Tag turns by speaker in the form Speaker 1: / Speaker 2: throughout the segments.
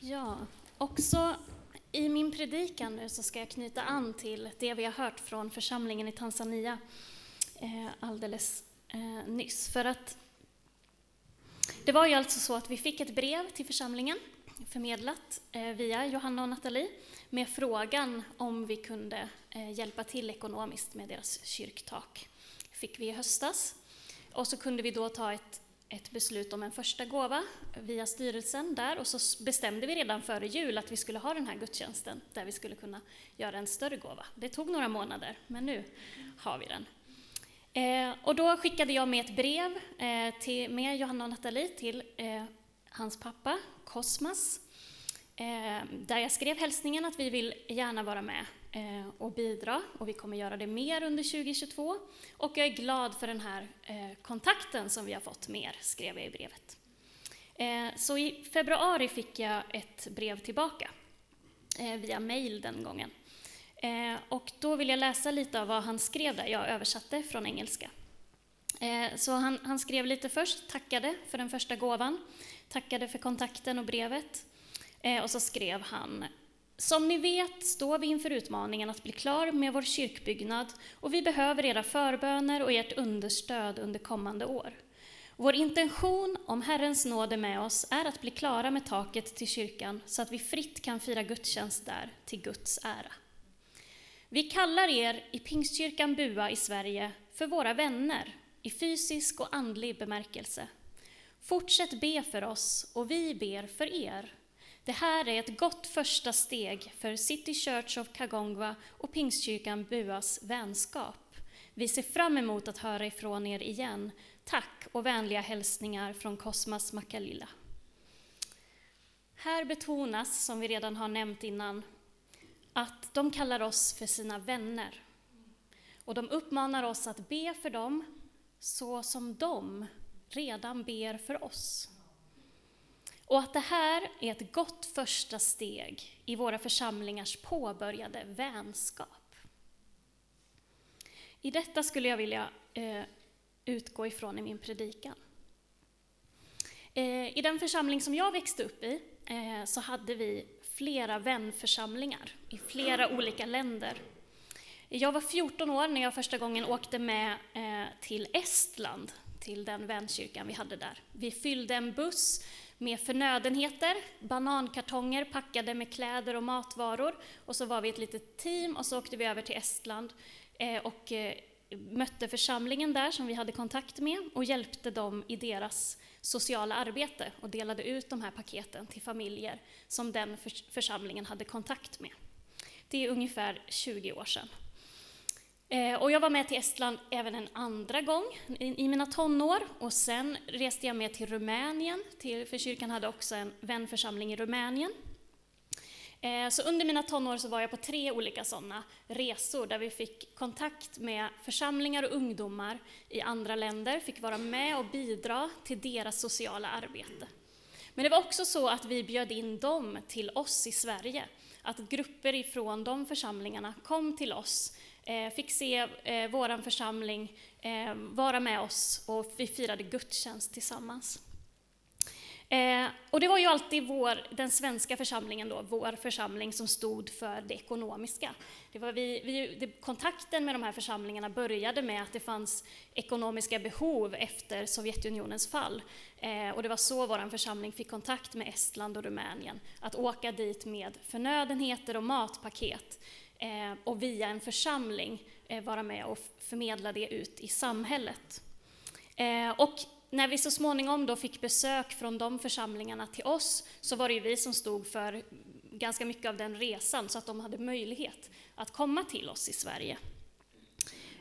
Speaker 1: Ja, också i min predikan nu så ska jag knyta an till det vi har hört från församlingen i Tanzania eh, alldeles eh, nyss. För att det var ju alltså så att vi fick ett brev till församlingen förmedlat eh, via Johanna och Nathalie med frågan om vi kunde eh, hjälpa till ekonomiskt med deras kyrktak. fick vi i höstas. Och så kunde vi då ta ett ett beslut om en första gåva via styrelsen där och så bestämde vi redan före jul att vi skulle ha den här gudstjänsten där vi skulle kunna göra en större gåva. Det tog några månader, men nu har vi den. Eh, och då skickade jag med ett brev eh, till, med Johanna och Nathalie till eh, hans pappa Kosmas Eh, där jag skrev hälsningen att vi vill gärna vara med eh, och bidra och vi kommer göra det mer under 2022. Och jag är glad för den här eh, kontakten som vi har fått med er, skrev jag i brevet. Eh, så i februari fick jag ett brev tillbaka eh, via mail den gången. Och då vill jag läsa lite av vad han skrev där, jag översatte från engelska. Så han, han skrev lite först, tackade för den första gåvan, tackade för kontakten och brevet, Eh, och så skrev han som ni vet står vi inför utmaningen att bli klar med vår kyrkbyggnad och vi behöver era förböner och ert understöd under kommande år. Vår intention, om Herrens nåd är med oss, är att bli klara med taket till kyrkan så att vi fritt kan fira gudstjänst där till Guds ära. Vi kallar er i Pingstkyrkan Bua i Sverige för våra vänner i fysisk och andlig bemärkelse. Fortsätt be för oss och vi ber för er det här är ett gott första steg för City Church of Kagongwa och Pingstkyrkan Buas vänskap. Vi ser fram emot att höra ifrån er igen. Tack och vänliga hälsningar från Cosmas Makalila. Här betonas, som vi redan har nämnt innan, att de kallar oss för sina vänner. Och de uppmanar oss att be för dem så som de redan ber för oss. Och att det här är ett gott första steg i våra församlingars påbörjade vänskap. I detta skulle jag vilja eh, utgå ifrån i min predikan. Eh, I den församling som jag växte upp i eh, så hade vi flera vänförsamlingar i flera olika länder. Jag var 14 år när jag första gången åkte med eh, till Estland, till den vänkyrkan vi hade där. Vi fyllde en buss med förnödenheter, banankartonger packade med kläder och matvaror. Och så var vi ett litet team och så åkte vi över till Estland eh, och eh, mötte församlingen där som vi hade kontakt med och hjälpte dem i deras sociala arbete och delade ut de här paketen till familjer som den församlingen hade kontakt med. Det är ungefär 20 år sedan. Eh, och jag var med till Estland även en andra gång i mina tonår och sen reste jag med till Rumänien, till, för kyrkan hade också en vänförsamling i Rumänien. Eh, så under mina tonår så var jag på tre olika sådana resor där vi fick kontakt med församlingar och ungdomar i andra länder, fick vara med och bidra till deras sociala arbete. Men det var också så att vi bjöd in dem till oss i Sverige, att grupper ifrån de församlingarna kom till oss Eh, fick se eh, vår församling eh, vara med oss och vi firade gudstjänst tillsammans. Eh, och det var ju alltid vår, den svenska församlingen, då, vår församling, som stod för det ekonomiska. Det var vi, vi, det, kontakten med de här församlingarna började med att det fanns ekonomiska behov efter Sovjetunionens fall. Och det var så vår församling fick kontakt med Estland och Rumänien, att åka dit med förnödenheter och matpaket eh, och via en församling eh, vara med och förmedla det ut i samhället. Eh, och när vi så småningom då fick besök från de församlingarna till oss så var det ju vi som stod för ganska mycket av den resan så att de hade möjlighet att komma till oss i Sverige.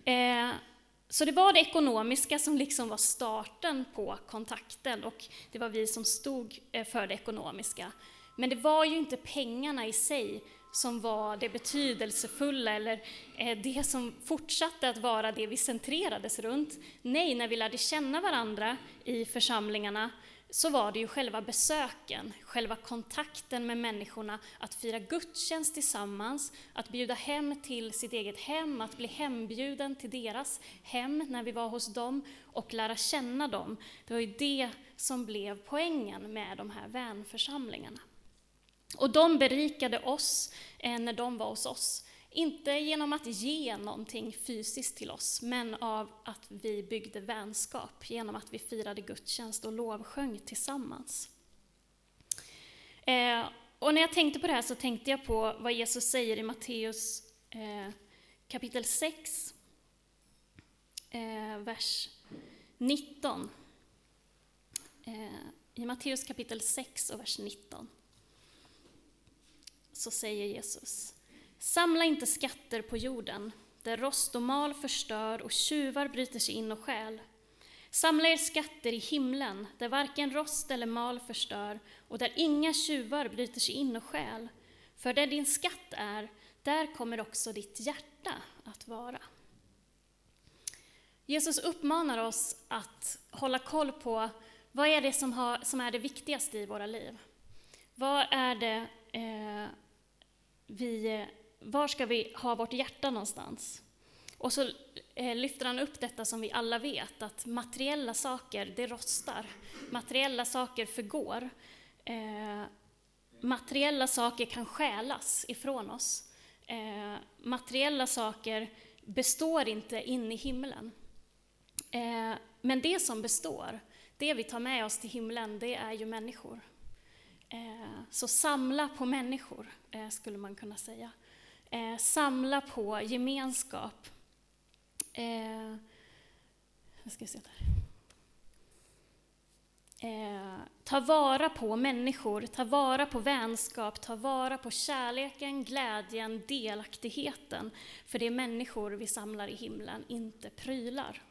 Speaker 1: Eh, så det var det ekonomiska som liksom var starten på kontakten och det var vi som stod eh, för det ekonomiska. Men det var ju inte pengarna i sig som var det betydelsefulla eller eh, det som fortsatte att vara det vi centrerades runt. Nej, när vi lärde känna varandra i församlingarna så var det ju själva besöken, själva kontakten med människorna, att fira gudstjänst tillsammans, att bjuda hem till sitt eget hem, att bli hembjuden till deras hem när vi var hos dem och lära känna dem. Det var ju det som blev poängen med de här vänförsamlingarna. Och de berikade oss eh, när de var hos oss. Inte genom att ge någonting fysiskt till oss, men av att vi byggde vänskap genom att vi firade gudstjänst och lovsjöng tillsammans. Eh, och när jag tänkte på det här så tänkte jag på vad Jesus säger i Matteus eh, kapitel 6, eh, vers 19. Eh, I Matteus kapitel 6 och vers 19 så säger Jesus Samla inte skatter på jorden, där rost och mal förstör och tjuvar bryter sig in och stjäl. Samla er skatter i himlen, där varken rost eller mal förstör och där inga tjuvar bryter sig in och stjäl. För där din skatt är, där kommer också ditt hjärta att vara. Jesus uppmanar oss att hålla koll på vad är det som, har, som är det viktigaste i våra liv. Vad är det eh, vi, var ska vi ha vårt hjärta någonstans? Och så eh, lyfter han upp detta som vi alla vet, att materiella saker, det rostar. Materiella saker förgår. Eh, materiella saker kan stjälas ifrån oss. Eh, materiella saker består inte in i himlen. Eh, men det som består, det vi tar med oss till himlen, det är ju människor. Eh, så samla på människor, eh, skulle man kunna säga. Eh, samla på gemenskap. Jag ska se där. Eh, ta vara på människor, ta vara på vänskap, ta vara på kärleken, glädjen, delaktigheten. För det är människor vi samlar i himlen, inte prylar.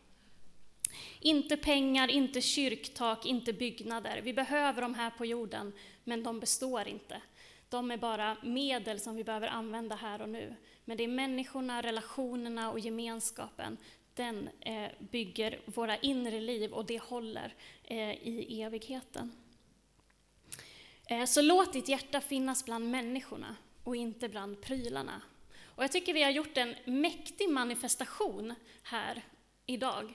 Speaker 1: Inte pengar, inte kyrktak, inte byggnader. Vi behöver dem här på jorden, men de består inte. De är bara medel som vi behöver använda här och nu. Men det är människorna, relationerna och gemenskapen. Den eh, bygger våra inre liv och det håller eh, i evigheten. Eh, så låt ditt hjärta finnas bland människorna och inte bland prylarna. Och jag tycker vi har gjort en mäktig manifestation här idag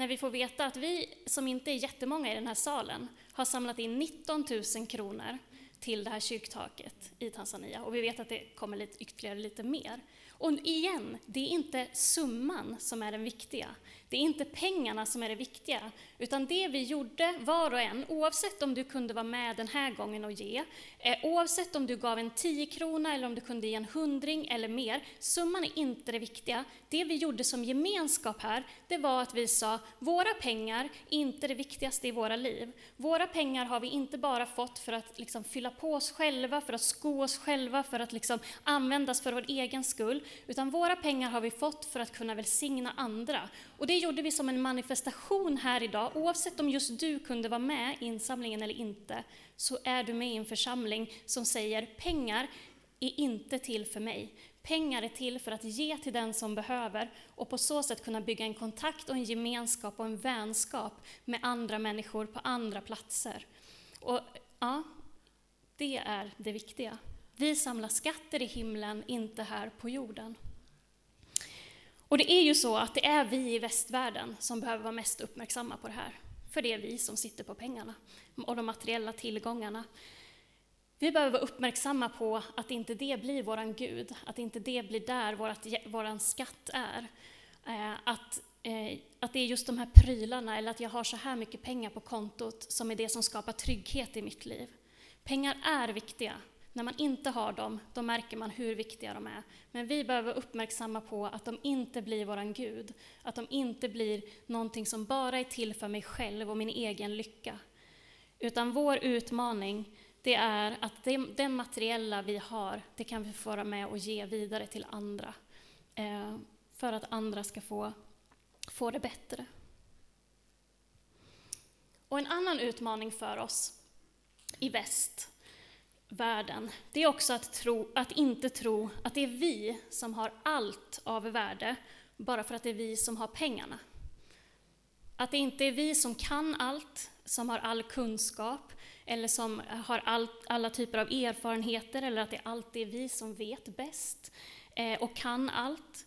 Speaker 1: när vi får veta att vi, som inte är jättemånga i den här salen, har samlat in 19 000 kronor till det här kyrktaket i Tanzania. Och vi vet att det kommer lite, ytterligare lite mer. Och igen, det är inte summan som är den viktiga. Det är inte pengarna som är det viktiga, utan det vi gjorde var och en, oavsett om du kunde vara med den här gången och ge, eh, oavsett om du gav en 10 krona eller om du kunde ge en hundring eller mer, summan är inte det viktiga. Det vi gjorde som gemenskap här, det var att vi sa, våra pengar är inte det viktigaste i våra liv. Våra pengar har vi inte bara fått för att liksom fylla på oss själva, för att sko oss själva, för att liksom användas för vår egen skull, utan våra pengar har vi fått för att kunna välsigna andra. Och det gjorde vi som en manifestation här idag. Oavsett om just du kunde vara med i insamlingen eller inte, så är du med i en församling som säger pengar är inte till för mig. Pengar är till för att ge till den som behöver och på så sätt kunna bygga en kontakt och en gemenskap och en vänskap med andra människor på andra platser. Och ja, det är det viktiga. Vi samlar skatter i himlen, inte här på jorden. Och det är ju så att det är vi i västvärlden som behöver vara mest uppmärksamma på det här. För det är vi som sitter på pengarna och de materiella tillgångarna. Vi behöver vara uppmärksamma på att inte det blir våran Gud, att inte det blir där vårat, våran skatt är. Eh, att, eh, att det är just de här prylarna, eller att jag har så här mycket pengar på kontot, som är det som skapar trygghet i mitt liv. Pengar är viktiga, när man inte har dem, då märker man hur viktiga de är. Men vi behöver uppmärksamma på att de inte blir våran Gud. Att de inte blir någonting som bara är till för mig själv och min egen lycka. Utan vår utmaning, det är att det, den materiella vi har, det kan vi få vara med och ge vidare till andra. Eh, för att andra ska få, få det bättre. Och en annan utmaning för oss i väst, världen, det är också att, tro, att inte tro att det är vi som har allt av värde, bara för att det är vi som har pengarna. Att det inte är vi som kan allt, som har all kunskap, eller som har all, alla typer av erfarenheter, eller att det alltid är vi som vet bäst eh, och kan allt.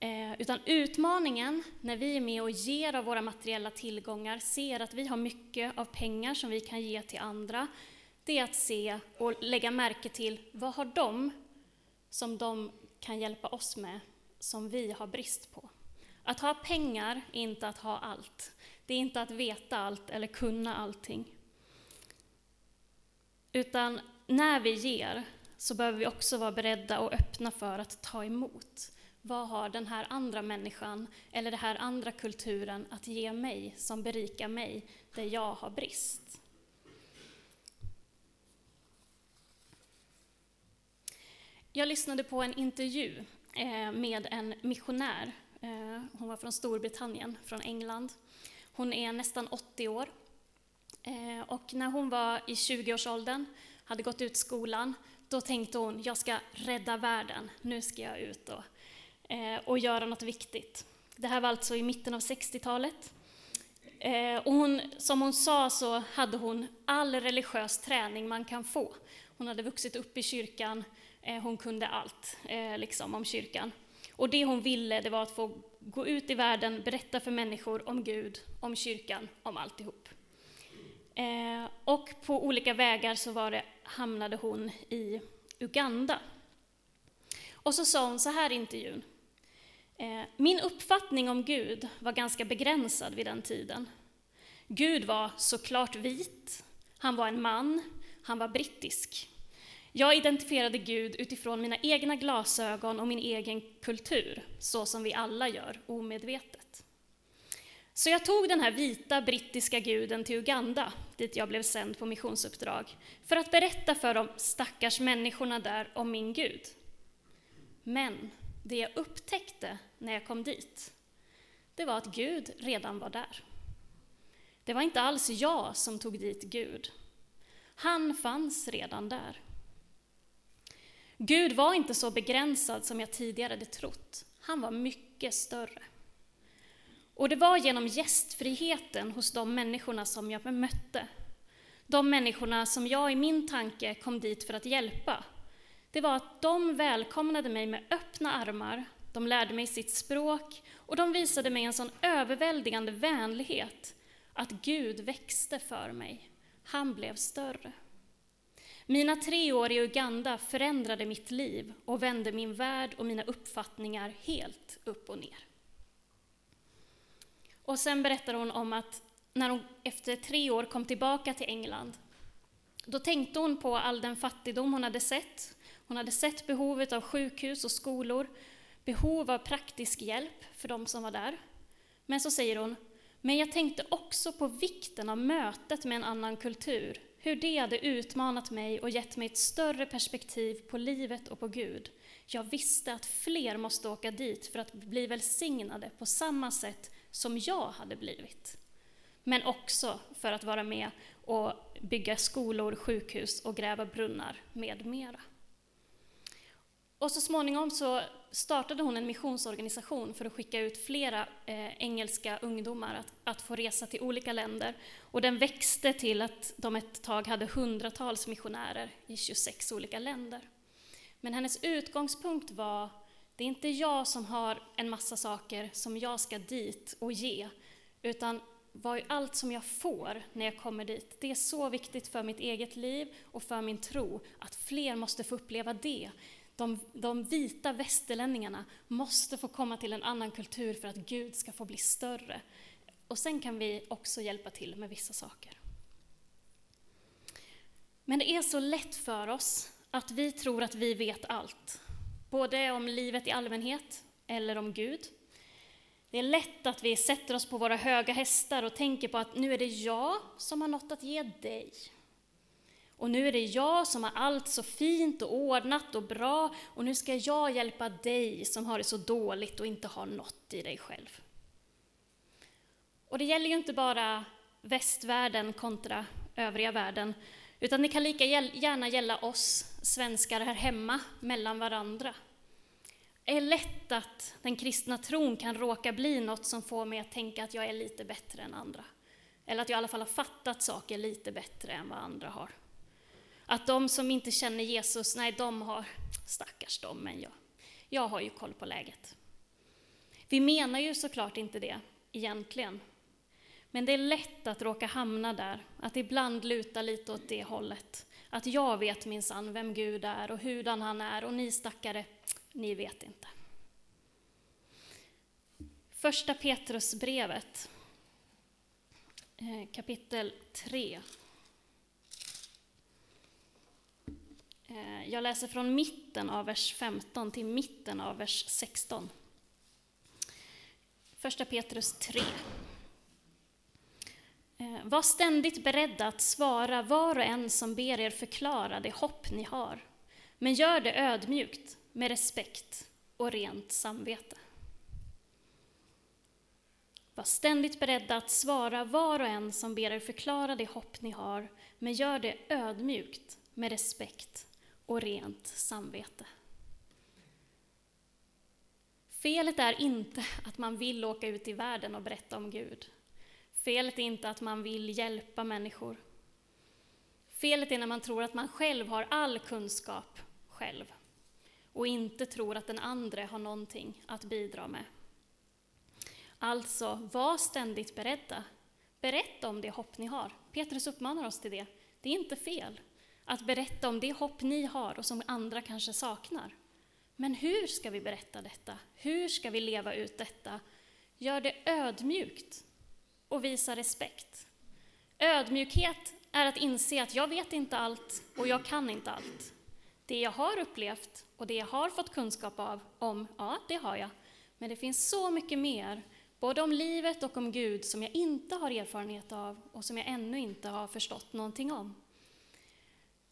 Speaker 1: Eh, utan utmaningen när vi är med och ger av våra materiella tillgångar, ser att vi har mycket av pengar som vi kan ge till andra, det är att se och lägga märke till vad har de som de kan hjälpa oss med, som vi har brist på. Att ha pengar är inte att ha allt. Det är inte att veta allt eller kunna allting. Utan när vi ger så behöver vi också vara beredda och öppna för att ta emot. Vad har den här andra människan eller den här andra kulturen att ge mig som berikar mig där jag har brist? Jag lyssnade på en intervju eh, med en missionär. Eh, hon var från Storbritannien, från England. Hon är nästan 80 år. Eh, och när hon var i 20-årsåldern, hade gått ut skolan, då tänkte hon, jag ska rädda världen, nu ska jag ut och, och göra något viktigt. Det här var alltså i mitten av 60-talet. Och hon, som hon sa så hade hon all religiös träning man kan få. Hon hade vuxit upp i kyrkan, Eh, hon kunde allt eh, liksom, om kyrkan. Och det hon ville det var att få gå ut i världen, berätta för människor om Gud, om kyrkan, om alltihop. Eh, och på olika vägar så var det, hamnade hon i Uganda. Och så sa hon så här i intervjun. Eh, Min uppfattning om Gud var ganska begränsad vid den tiden. Gud var såklart vit, han var en man, han var brittisk. Jag identifierade Gud utifrån mina egna glasögon och min egen kultur, så som vi alla gör omedvetet. Så jag tog den här vita brittiska guden till Uganda, dit jag blev sänd på missionsuppdrag, för att berätta för de stackars människorna där om min Gud. Men det jag upptäckte när jag kom dit, det var att Gud redan var där. Det var inte alls jag som tog dit Gud. Han fanns redan där. Gud var inte så begränsad som jag tidigare hade trott. Han var mycket större. Och det var genom gästfriheten hos de människorna som jag bemötte, De människorna som jag i min tanke kom dit för att hjälpa. Det var att de välkomnade mig med öppna armar, de lärde mig sitt språk och de visade mig en sån överväldigande vänlighet att Gud växte för mig. Han blev större. Mina tre år i Uganda förändrade mitt liv och vände min värld och mina uppfattningar helt upp och ner. Och sen berättar hon om att när hon efter tre år kom tillbaka till England, då tänkte hon på all den fattigdom hon hade sett. Hon hade sett behovet av sjukhus och skolor, behov av praktisk hjälp för de som var där. Men så säger hon, men jag tänkte också på vikten av mötet med en annan kultur, hur det hade utmanat mig och gett mig ett större perspektiv på livet och på Gud. Jag visste att fler måste åka dit för att bli välsignade på samma sätt som jag hade blivit. Men också för att vara med och bygga skolor, sjukhus och gräva brunnar med mera. Och så småningom så startade hon en missionsorganisation för att skicka ut flera eh, engelska ungdomar att, att, få resa till olika länder. Och den växte till att de ett tag hade hundratals missionärer i 26 olika länder. Men hennes utgångspunkt var, det är inte jag som har en massa saker som jag ska dit och ge, utan vad allt som jag får när jag kommer dit, det är så viktigt för mitt eget liv och för min tro, att fler måste få uppleva det de, de vita västerlänningarna måste få komma till en annan kultur för att Gud ska få bli större. Och sen kan vi också hjälpa till med vissa saker. Men det är så lätt för oss att vi tror att vi vet allt. Både om livet i allmänhet eller om Gud. Det är lätt att vi sätter oss på våra höga hästar och tänker på att nu är det jag som har något att ge dig. Och nu är det jag som har allt så fint och ordnat och bra och nu ska jag hjälpa dig som har det så dåligt och inte har något i dig själv. Och det gäller ju inte bara västvärlden kontra övriga världen, utan det kan lika gärna gälla oss svenskar här hemma, mellan varandra. Det är lätt att den kristna tron kan råka bli något som får mig att tänka att jag är lite bättre än andra. Eller att jag i alla fall har fattat saker lite bättre än vad andra har. Att de som inte känner Jesus, nej, de har, stackars dem, men jag, jag har ju koll på läget. Vi menar ju såklart inte det egentligen. Men det är lätt att råka hamna där, att ibland luta lite åt det hållet. att jag vet minsann vem Gud är och hurdan han är och ni stackare, ni vet inte. Första Petrusbrevet, eh, kapitel 3. Eh, Eh, jag läser från mitten av vers 15 till mitten av vers 16. Första Petrus 3. Eh, var ständigt beredda att svara var och en som ber er förklara det hopp ni har, men gör det ödmjukt, med respekt och rent samvete. Var ständigt beredda att svara var och en som ber er förklara det hopp ni har, men gör det ödmjukt, med respekt och rent samvete. Felet är inte att man vill åka ut i världen och berätta om Gud. Felet är inte att man vill hjälpa människor. Felet är när man tror att man själv har all kunskap själv och inte tror att den andra har någonting att bidra med. Alltså, var ständigt beredda. Berätta om det hopp ni har. Petrus uppmanar oss till det. Det är inte fel att berätta om det hopp ni har och som andra kanske saknar. Men hur ska vi berätta detta? Hur ska vi leva ut detta? Gör det ödmjukt och visa respekt. Ödmjukhet är att inse att jag vet inte allt och jag kan inte allt. Det jag har upplevt och det jag har fått kunskap av, om, ja, det har jag. Men det finns så mycket mer, både om livet och om Gud, som jag inte har erfarenhet av och som jag ännu inte har förstått någonting om.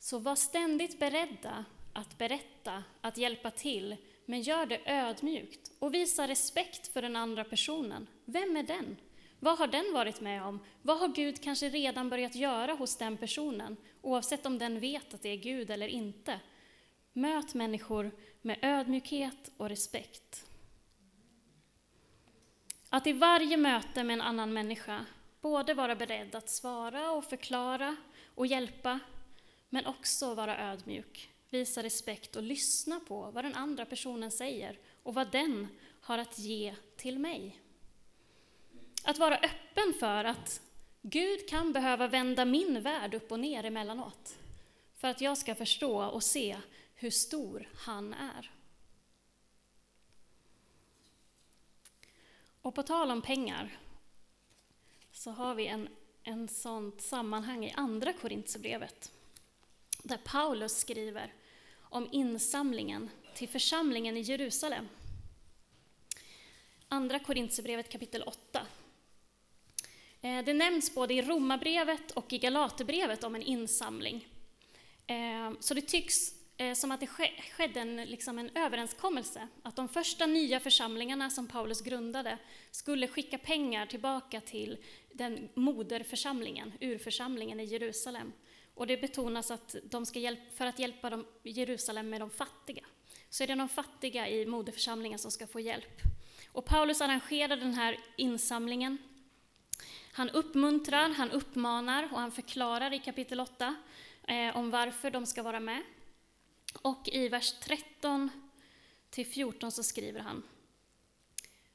Speaker 1: Så var ständigt beredda att berätta, att hjälpa till, men gör det ödmjukt och visa respekt för den andra personen. Vem är den? Vad har den varit med om? Vad har Gud kanske redan börjat göra hos den personen, oavsett om den vet att det är Gud eller inte? Möt människor med ödmjukhet och respekt. Att i varje möte med en annan människa både vara beredd att svara och förklara och hjälpa, men också vara ödmjuk, visa respekt och lyssna på vad den andra personen säger och vad den har att ge till mig. Att vara öppen för att Gud kan behöva vända min värld upp och ner emellanåt för att jag ska förstå och se hur stor han är. Och på tal om pengar så har vi en, en sånt sammanhang i Andra Korintierbrevet där Paulus skriver om insamlingen till församlingen i Jerusalem. Andra Korintierbrevet kapitel 8 eh, det nämns både i Romarbrevet och i Galaterbrevet om en insamling. Eh, så det tycks eh, som att det skedde en, liksom en överenskommelse att de första nya församlingarna som Paulus grundade skulle skicka pengar tillbaka till den moderförsamlingen, urförsamlingen i Jerusalem. Och det betonas att de ska hjälp, för att hjälpa dem, Jerusalem med de fattiga. Så är det de fattiga i moderförsamlingen som ska få hjälp. Och Paulus arrangerar den här insamlingen han uppmuntrar, han uppmanar och han förklarar i kapitel 8 eh, om varför de ska vara med. Och i vers 13 till 14 så skriver han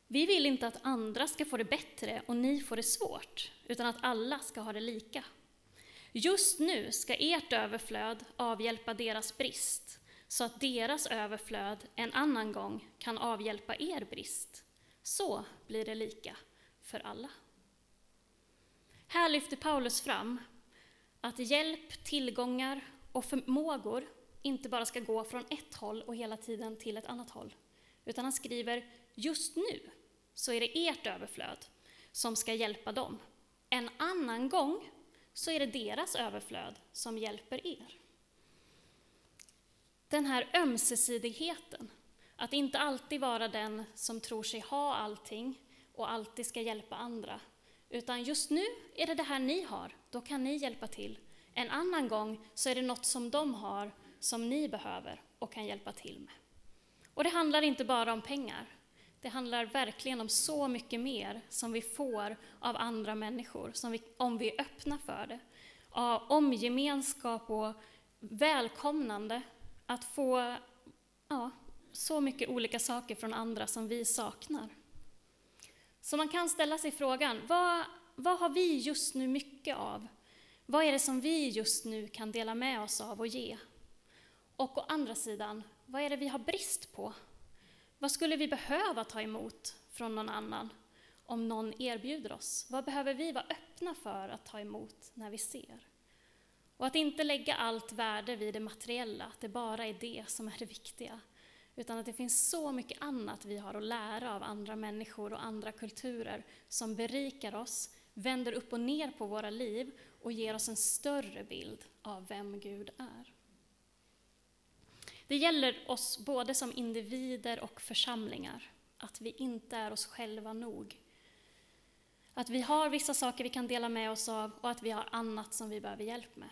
Speaker 1: Vi vill inte att andra ska få det bättre och ni får det svårt, utan att alla ska ha det lika. Just nu ska ert överflöd avhjälpa deras brist, så att deras överflöd en annan gång kan avhjälpa er brist. Så blir det lika för alla. Här lyfter Paulus fram att hjälp, tillgångar och förmågor inte bara ska gå från ett håll och hela tiden till ett annat håll. Utan han skriver, just nu så är det ert överflöd som ska hjälpa dem. En annan gång så är det deras överflöd som hjälper er. Den här ömsesidigheten, att inte alltid vara den som tror sig ha allting och alltid ska hjälpa andra, utan just nu är det det här ni har, då kan ni hjälpa till. En annan gång så är det något som de har som ni behöver och kan hjälpa till med. Och det handlar inte bara om pengar. Det handlar verkligen om så mycket mer som vi får av andra människor, som vi, om vi är öppna för det. Om gemenskap och välkomnande, att få ja, så mycket olika saker från andra som vi saknar. Så man kan ställa sig frågan, vad, vad har vi just nu mycket av? Vad är det som vi just nu kan dela med oss av och ge? Och å andra sidan, vad är det vi har brist på? Vad skulle vi behöva ta emot från någon annan om någon erbjuder oss? Vad behöver vi vara öppna för att ta emot när vi ser? Och att inte lägga allt värde vid det materiella, att det bara är det som är det viktiga. Utan att det finns så mycket annat vi har att lära av andra människor och andra kulturer som berikar oss, vänder upp och ner på våra liv och ger oss en större bild av vem Gud är. Det gäller oss både som individer och församlingar, att vi inte är oss själva nog. Att vi har vissa saker vi kan dela med oss av och att vi har annat som vi behöver hjälp med.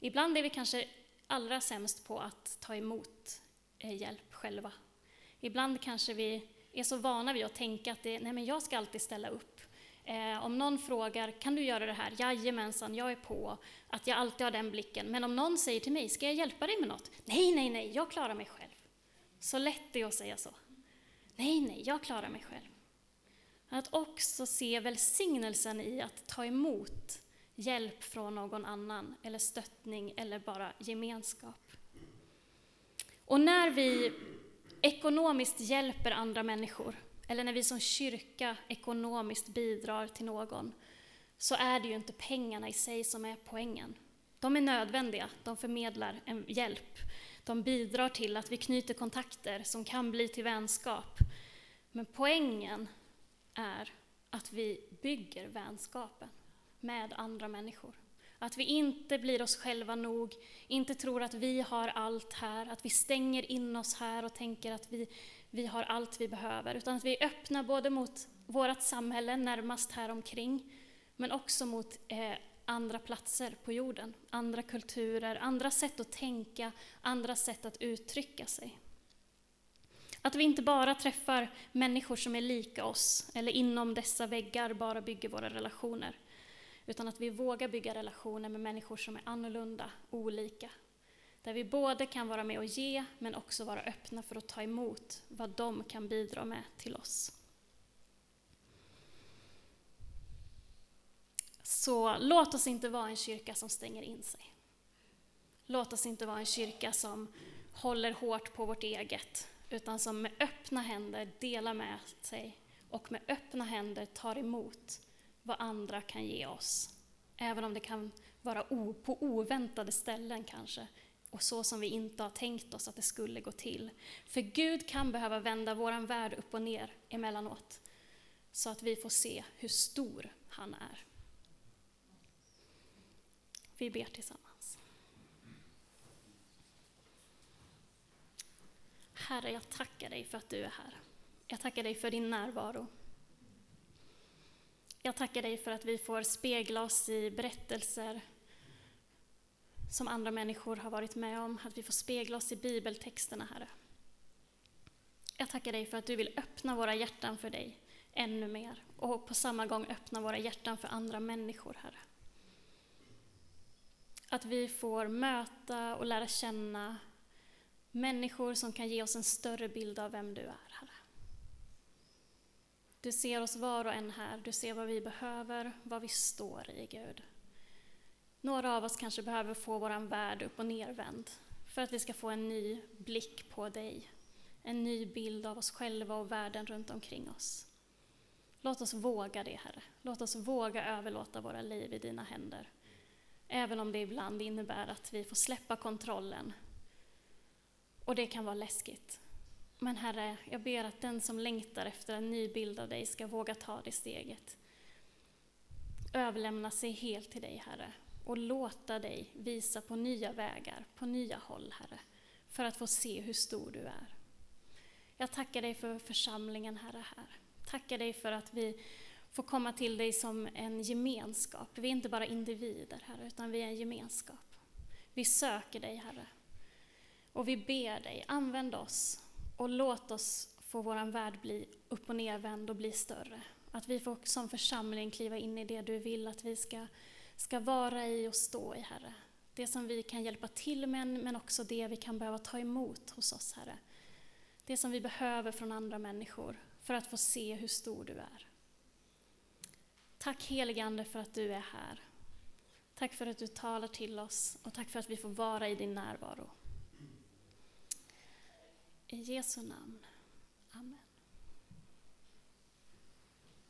Speaker 1: Ibland är vi kanske allra sämst på att ta emot eh, hjälp själva. Ibland kanske vi är så vana vid att tänka att det, nej men jag ska alltid ställa upp. Eh, om någon frågar, kan du göra det här? Jajamensan, jag är på. Att jag alltid har den blicken. Men om någon säger till mig, ska jag hjälpa dig med något? Nej, nej, nej, jag klarar mig själv. Så lätt det är att säga så. Nej, nej, jag klarar mig själv. Att också se välsignelsen i att ta emot hjälp från någon annan, eller stöttning, eller bara gemenskap. Och när vi ekonomiskt hjälper andra människor, eller när vi som kyrka ekonomiskt bidrar till någon, så är det ju inte pengarna i sig som är poängen. De är nödvändiga, de förmedlar en hjälp. De bidrar till att vi knyter kontakter som kan bli till vänskap. Men poängen är att vi bygger vänskapen med andra människor. Att vi inte blir oss själva nog, inte tror att vi har allt här, att vi stänger in oss här och tänker att vi, vi har allt vi behöver, utan att vi är öppna både mot vårt samhälle närmast här omkring, men också mot eh, andra platser på jorden, andra kulturer, andra sätt att tänka, andra sätt att uttrycka sig. Att vi inte bara träffar människor som är lika oss, eller inom dessa väggar bara bygger våra relationer, utan att vi vågar bygga relationer med människor som är annorlunda, olika. Där vi både kan vara med och ge, men också vara öppna för att ta emot vad de kan bidra med till oss. Så låt oss inte vara en kyrka som stänger in sig. Låt oss inte vara en kyrka som håller hårt på vårt eget, utan som med öppna händer delar med sig och med öppna händer tar emot vad andra kan ge oss. Även om det kan vara på oväntade ställen kanske, och så som vi inte har tänkt oss att det skulle gå till. För Gud kan behöva vända vår värld upp och ner emellanåt, så att vi får se hur stor han är. Vi ber tillsammans. Herre, jag tackar dig för att du är här. Jag tackar dig för din närvaro. Jag tackar dig för att vi får spegla oss i berättelser som andra människor har varit med om, att vi får spegla oss i bibeltexterna, Herre. Jag tackar dig för att du vill öppna våra hjärtan för dig ännu mer och på samma gång öppna våra hjärtan för andra människor, Herre. Att vi får möta och lära känna människor som kan ge oss en större bild av vem du är, Herre. Du ser oss var och en här, du ser vad vi behöver, vad vi står i, Gud. Några av oss kanske behöver få vår värld upp och nervänd för att vi ska få en ny blick på dig, en ny bild av oss själva och världen runt omkring oss. Låt oss våga det, Herre. Låt oss våga överlåta våra liv i dina händer. Även om det ibland innebär att vi får släppa kontrollen. Och det kan vara läskigt. Men Herre, jag ber att den som längtar efter en ny bild av dig ska våga ta det steget. Överlämna sig helt till dig, Herre, och låta dig visa på nya vägar, på nya håll, Herre, för att få se hur stor du är. Jag tackar dig för församlingen, Herre, här. Tackar dig för att vi får komma till dig som en gemenskap. Vi är inte bara individer, Herre, utan vi är en gemenskap. Vi söker dig, Herre. Och vi ber dig, använd oss och låt oss få vår värld bli upp och nervänd och bli större. Att vi får som församling kliva in i det du vill att vi ska, ska vara i och stå i, Herre. Det som vi kan hjälpa till med, men också det vi kan behöva ta emot hos oss, Herre. Det som vi behöver från andra människor för att få se hur stor du är. Tack helige Ande för att du är här. Tack för att du talar till oss och tack för att vi får vara i din närvaro. I Jesu namn. Amen.